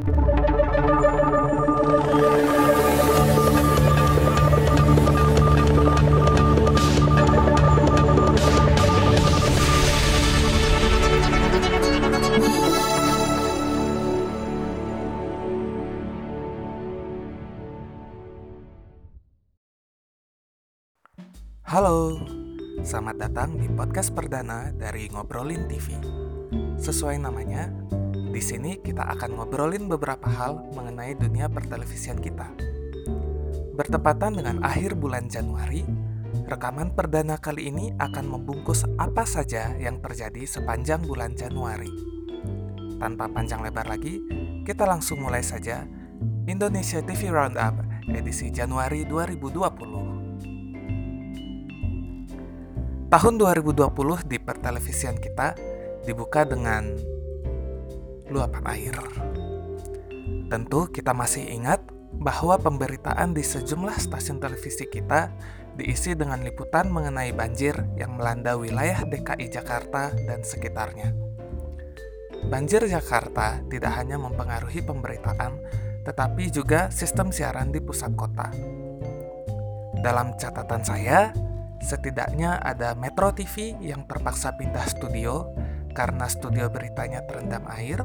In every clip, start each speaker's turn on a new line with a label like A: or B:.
A: Halo, selamat datang di podcast perdana dari Ngobrolin TV. Sesuai namanya, di sini kita akan ngobrolin beberapa hal mengenai dunia pertelevisian kita. Bertepatan dengan akhir bulan Januari, rekaman perdana kali ini akan membungkus apa saja yang terjadi sepanjang bulan Januari. Tanpa panjang lebar lagi, kita langsung mulai saja Indonesia TV Roundup edisi Januari 2020. Tahun 2020 di pertelevisian kita dibuka dengan luapan air. Tentu kita masih ingat bahwa pemberitaan di sejumlah stasiun televisi kita diisi dengan liputan mengenai banjir yang melanda wilayah DKI Jakarta dan sekitarnya. Banjir Jakarta tidak hanya mempengaruhi pemberitaan, tetapi juga sistem siaran di pusat kota. Dalam catatan saya, Setidaknya ada Metro TV yang terpaksa pindah studio karena studio beritanya terendam air.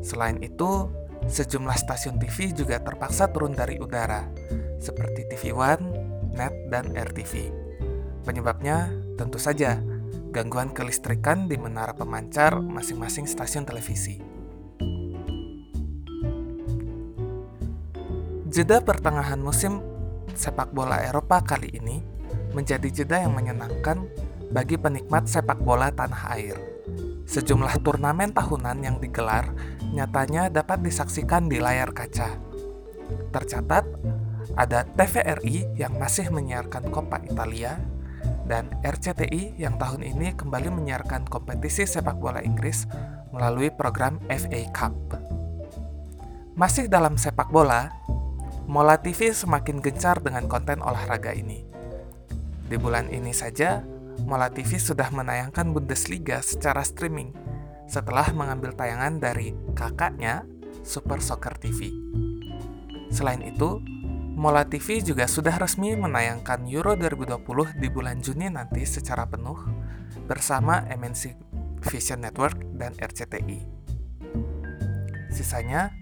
A: Selain itu, sejumlah stasiun TV juga terpaksa turun dari udara, seperti TV One, Net, dan RTV. Penyebabnya tentu saja gangguan kelistrikan di menara pemancar masing-masing stasiun televisi. Jeda pertengahan musim sepak bola Eropa kali ini menjadi jeda yang menyenangkan bagi penikmat sepak bola tanah air. Sejumlah turnamen tahunan yang digelar nyatanya dapat disaksikan di layar kaca. Tercatat, ada TVRI yang masih menyiarkan Coppa Italia dan RCTI yang tahun ini kembali menyiarkan kompetisi sepak bola Inggris melalui program FA Cup. Masih dalam sepak bola, Mola TV semakin gencar dengan konten olahraga ini. Di bulan ini saja, Mola TV sudah menayangkan Bundesliga secara streaming setelah mengambil tayangan dari kakaknya, Super Soccer TV. Selain itu, Mola TV juga sudah resmi menayangkan Euro 2020 di bulan Juni nanti secara penuh bersama MNC Vision Network dan RCTI. Sisanya,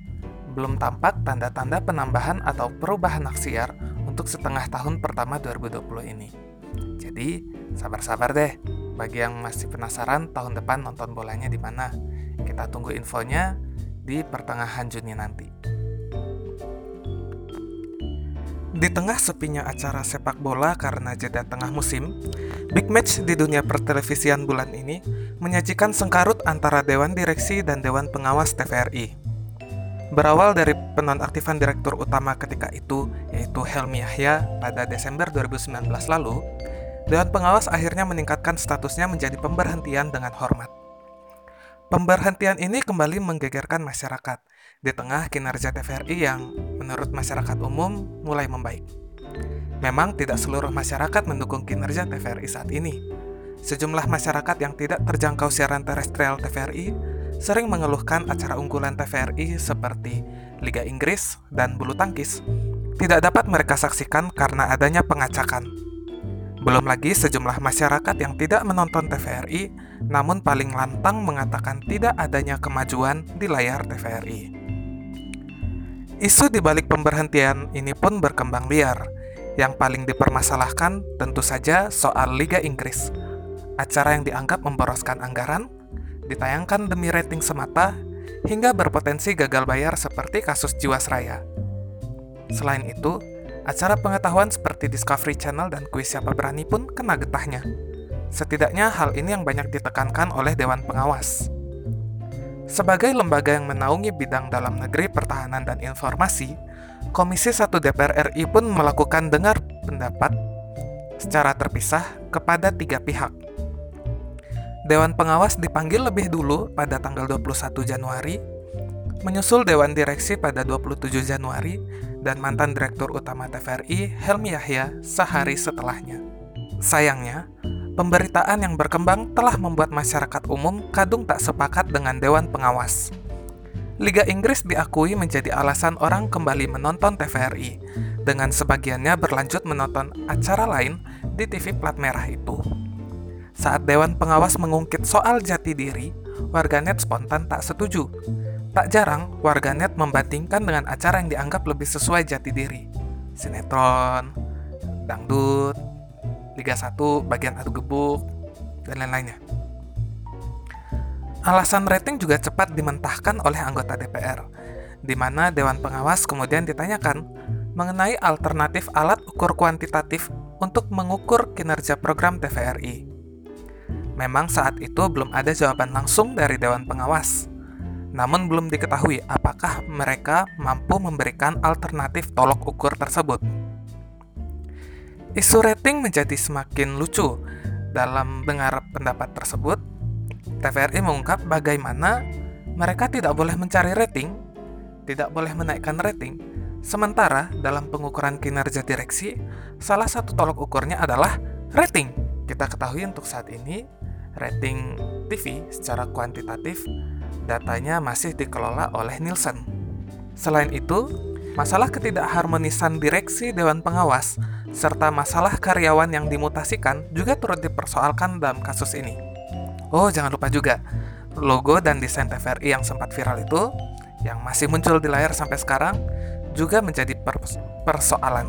A: belum tampak tanda-tanda penambahan atau perubahan hak siar untuk setengah tahun pertama 2020 ini. Jadi, sabar-sabar deh. Bagi yang masih penasaran tahun depan nonton bolanya di mana, kita tunggu infonya di pertengahan Juni nanti. Di tengah sepinya acara sepak bola karena jeda tengah musim, Big Match di dunia pertelevisian bulan ini menyajikan sengkarut antara Dewan Direksi dan Dewan Pengawas TVRI. Berawal dari penonaktifan direktur utama ketika itu, yaitu Helmi Yahya pada Desember 2019 lalu, Dewan Pengawas akhirnya meningkatkan statusnya menjadi pemberhentian dengan hormat. Pemberhentian ini kembali menggegerkan masyarakat di tengah kinerja TVRI yang menurut masyarakat umum mulai membaik. Memang tidak seluruh masyarakat mendukung kinerja TVRI saat ini. Sejumlah masyarakat yang tidak terjangkau siaran terestrial TVRI sering mengeluhkan acara unggulan TVRI seperti Liga Inggris dan bulu tangkis tidak dapat mereka saksikan karena adanya pengacakan belum lagi sejumlah masyarakat yang tidak menonton TVRI, namun paling lantang mengatakan tidak adanya kemajuan di layar TVRI. Isu di balik pemberhentian ini pun berkembang liar. Yang paling dipermasalahkan tentu saja soal Liga Inggris. Acara yang dianggap memboroskan anggaran, ditayangkan demi rating semata, hingga berpotensi gagal bayar seperti kasus Jiwasraya. Selain itu, Acara pengetahuan seperti Discovery Channel dan Kuis Siapa Berani pun kena getahnya. Setidaknya hal ini yang banyak ditekankan oleh Dewan Pengawas. Sebagai lembaga yang menaungi bidang dalam negeri, pertahanan, dan informasi, Komisi 1 DPR RI pun melakukan dengar pendapat secara terpisah kepada tiga pihak. Dewan Pengawas dipanggil lebih dulu pada tanggal 21 Januari, menyusul Dewan Direksi pada 27 Januari, dan mantan Direktur Utama TVRI Helmi Yahya sehari setelahnya. Sayangnya, pemberitaan yang berkembang telah membuat masyarakat umum kadung tak sepakat dengan Dewan Pengawas. Liga Inggris diakui menjadi alasan orang kembali menonton TVRI, dengan sebagiannya berlanjut menonton acara lain di TV plat merah itu. Saat Dewan Pengawas mengungkit soal jati diri, warganet spontan tak setuju. Tak jarang, warganet membandingkan dengan acara yang dianggap lebih sesuai jati diri. Sinetron, dangdut, Liga 1, bagian adu gebuk, dan lain-lainnya. Alasan rating juga cepat dimentahkan oleh anggota DPR, di mana Dewan Pengawas kemudian ditanyakan mengenai alternatif alat ukur kuantitatif untuk mengukur kinerja program TVRI. Memang saat itu belum ada jawaban langsung dari Dewan Pengawas, namun belum diketahui apakah mereka mampu memberikan alternatif tolok ukur tersebut. Isu rating menjadi semakin lucu dalam dengar pendapat tersebut TVRI mengungkap bagaimana mereka tidak boleh mencari rating, tidak boleh menaikkan rating, sementara dalam pengukuran kinerja direksi, salah satu tolok ukurnya adalah rating. Kita ketahui untuk saat ini, rating TV secara kuantitatif datanya masih dikelola oleh Nielsen. Selain itu, masalah ketidakharmonisan direksi Dewan Pengawas serta masalah karyawan yang dimutasikan juga turut dipersoalkan dalam kasus ini. Oh, jangan lupa juga logo dan desain TVRI yang sempat viral itu yang masih muncul di layar sampai sekarang juga menjadi persoalan.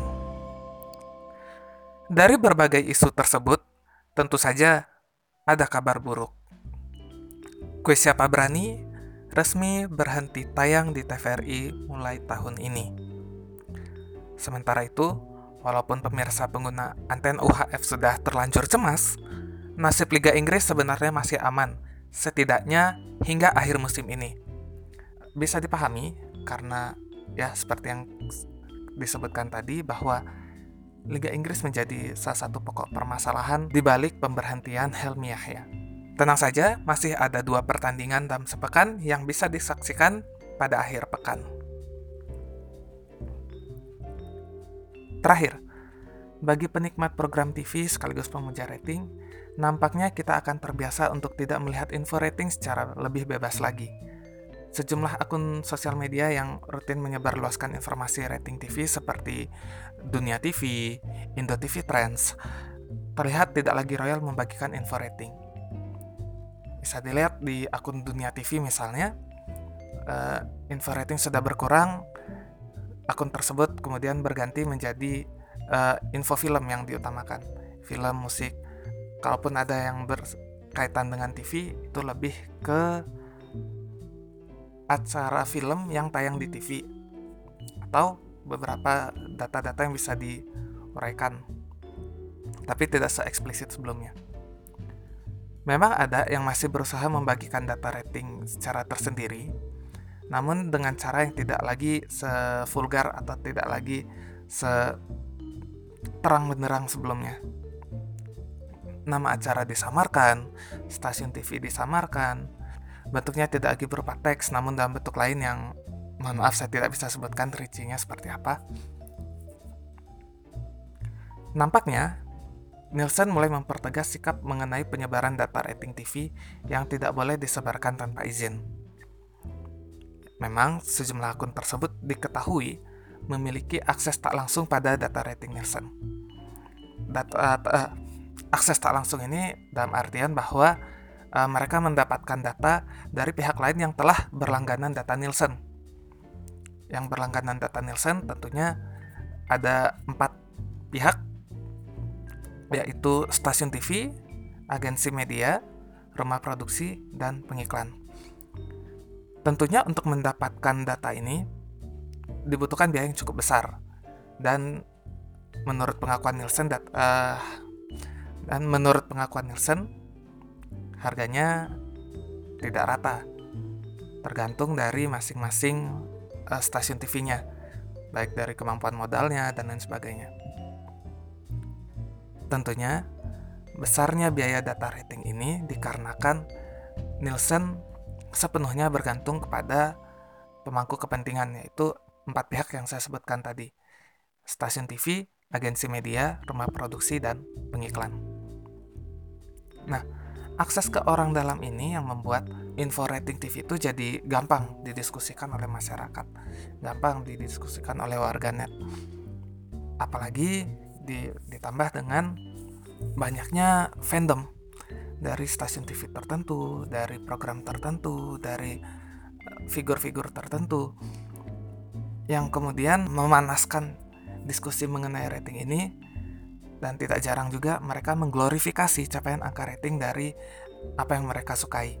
A: Dari berbagai isu tersebut, tentu saja ada kabar buruk. Kuis Siapa Berani resmi berhenti tayang di TVRI mulai tahun ini. Sementara itu, walaupun pemirsa pengguna anten UHF sudah terlanjur cemas, nasib Liga Inggris sebenarnya masih aman, setidaknya hingga akhir musim ini. Bisa dipahami karena ya seperti yang disebutkan tadi bahwa Liga Inggris menjadi salah satu pokok permasalahan di balik pemberhentian Helmi Yahya. Tenang saja, masih ada dua pertandingan dalam sepekan yang bisa disaksikan pada akhir pekan. Terakhir, bagi penikmat program TV sekaligus pemuja rating, nampaknya kita akan terbiasa untuk tidak melihat info rating secara lebih bebas lagi. Sejumlah akun sosial media yang rutin menyebarluaskan informasi rating TV seperti Dunia TV, Indo TV Trends, terlihat tidak lagi royal membagikan info rating. Bisa dilihat di akun Dunia TV misalnya, uh, info rating sudah berkurang, akun tersebut kemudian berganti menjadi uh, info film yang diutamakan, film, musik, kalaupun ada yang berkaitan dengan TV itu lebih ke acara film yang tayang di TV atau beberapa data-data yang bisa diuraikan tapi tidak se-eksplisit sebelumnya. Memang ada yang masih berusaha membagikan data rating secara tersendiri, namun dengan cara yang tidak lagi sevulgar atau tidak lagi se terang benderang sebelumnya nama acara disamarkan, stasiun TV disamarkan, bentuknya tidak lagi berupa teks namun dalam bentuk lain yang mohon maaf saya tidak bisa sebutkan rincinya seperti apa. Nampaknya Nielsen mulai mempertegas sikap mengenai penyebaran data rating TV yang tidak boleh disebarkan tanpa izin. Memang sejumlah akun tersebut diketahui memiliki akses tak langsung pada data rating Nielsen. Data, uh, akses tak langsung ini dalam artian bahwa uh, mereka mendapatkan data dari pihak lain yang telah berlangganan data Nielsen. Yang berlangganan data Nielsen tentunya ada empat pihak, yaitu stasiun TV, agensi media, rumah produksi, dan pengiklan. Tentunya untuk mendapatkan data ini dibutuhkan biaya yang cukup besar dan menurut pengakuan Nielsen dat, uh, dan menurut pengakuan Nielsen, harganya tidak rata, tergantung dari masing-masing uh, stasiun TV-nya, baik dari kemampuan modalnya dan lain sebagainya. Tentunya, besarnya biaya data rating ini dikarenakan Nielsen sepenuhnya bergantung kepada pemangku kepentingan, yaitu empat pihak yang saya sebutkan tadi. Stasiun TV, agensi media, rumah produksi, dan pengiklan. Nah, akses ke orang dalam ini yang membuat info rating TV itu jadi gampang didiskusikan oleh masyarakat, gampang didiskusikan oleh warganet. Apalagi di, ditambah dengan banyaknya fandom dari stasiun TV tertentu, dari program tertentu, dari eh, figur-figur tertentu yang kemudian memanaskan diskusi mengenai rating ini dan tidak jarang juga mereka mengglorifikasi capaian angka rating dari apa yang mereka sukai.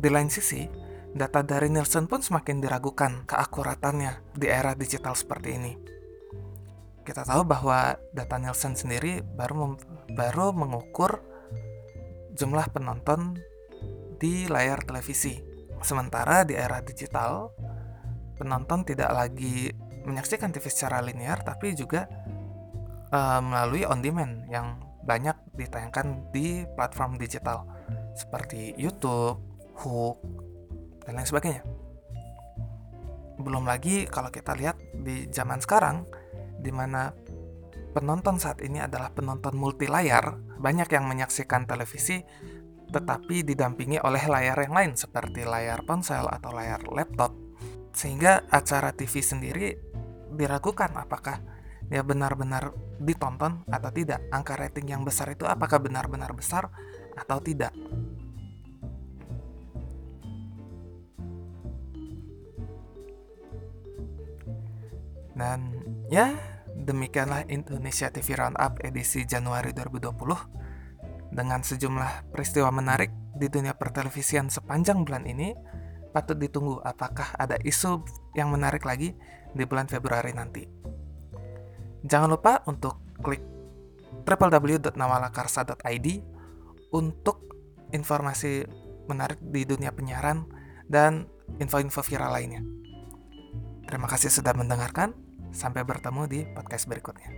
A: Di lain sisi, data dari Nielsen pun semakin diragukan keakuratannya di era digital seperti ini. Kita tahu bahwa data Nielsen sendiri baru baru mengukur jumlah penonton di layar televisi. Sementara di era digital, penonton tidak lagi menyaksikan TV secara linear tapi juga uh, melalui on demand yang banyak ditayangkan di platform digital seperti YouTube, Hook, dan lain sebagainya. Belum lagi kalau kita lihat di zaman sekarang, di mana penonton saat ini adalah penonton multi layar, banyak yang menyaksikan televisi tetapi didampingi oleh layar yang lain seperti layar ponsel atau layar laptop. Sehingga acara TV sendiri diragukan apakah dia benar-benar ditonton atau tidak. Angka rating yang besar itu apakah benar-benar besar atau tidak. Dan ya, demikianlah Indonesia TV Roundup edisi Januari 2020 dengan sejumlah peristiwa menarik di dunia pertelevisian sepanjang bulan ini. Patut ditunggu apakah ada isu yang menarik lagi di bulan Februari nanti. Jangan lupa untuk klik www.nawalakarsa.id untuk informasi menarik di dunia penyiaran dan info-info viral lainnya. Terima kasih sudah mendengarkan. Sampai bertemu di podcast berikutnya.